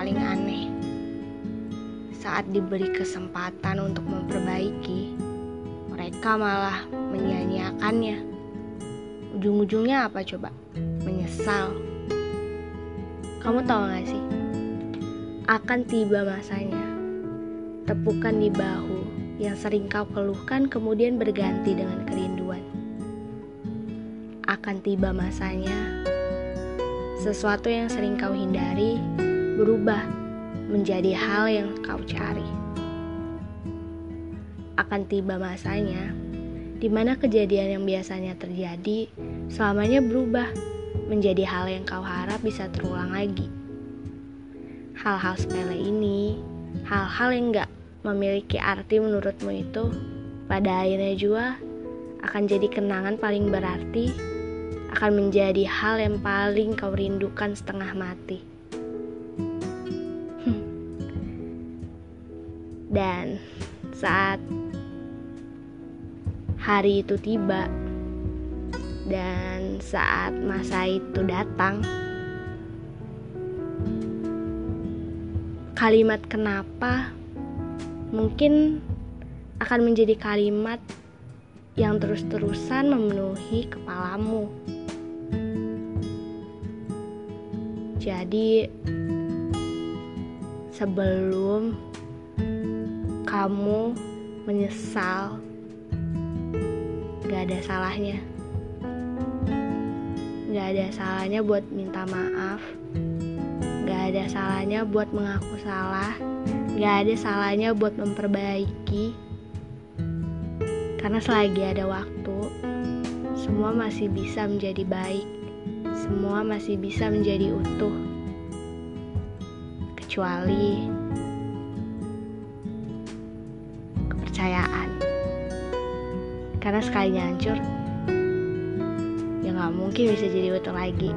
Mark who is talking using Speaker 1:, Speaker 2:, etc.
Speaker 1: paling aneh. Saat diberi kesempatan untuk memperbaiki, mereka malah menyia-nyiakannya. Ujung-ujungnya apa coba? Menyesal. Kamu tahu gak sih? Akan tiba masanya. Tepukan di bahu yang sering kau keluhkan kemudian berganti dengan kerinduan. Akan tiba masanya sesuatu yang sering kau hindari berubah menjadi hal yang kau cari. Akan tiba masanya di mana kejadian yang biasanya terjadi selamanya berubah menjadi hal yang kau harap bisa terulang lagi. Hal-hal sepele ini, hal-hal yang gak memiliki arti menurutmu itu, pada akhirnya juga akan jadi kenangan paling berarti akan menjadi hal yang paling kau rindukan setengah mati. Hmm. Dan saat hari itu tiba dan saat masa itu datang, kalimat kenapa mungkin akan menjadi kalimat yang terus-terusan memenuhi kepalamu. Jadi, sebelum kamu menyesal, gak ada salahnya. Gak ada salahnya buat minta maaf, gak ada salahnya buat mengaku salah, gak ada salahnya buat memperbaiki. Karena selagi ada waktu, semua masih bisa menjadi baik semua masih bisa menjadi utuh, kecuali kepercayaan. Karena sekali hancur, ya nggak mungkin bisa jadi utuh lagi.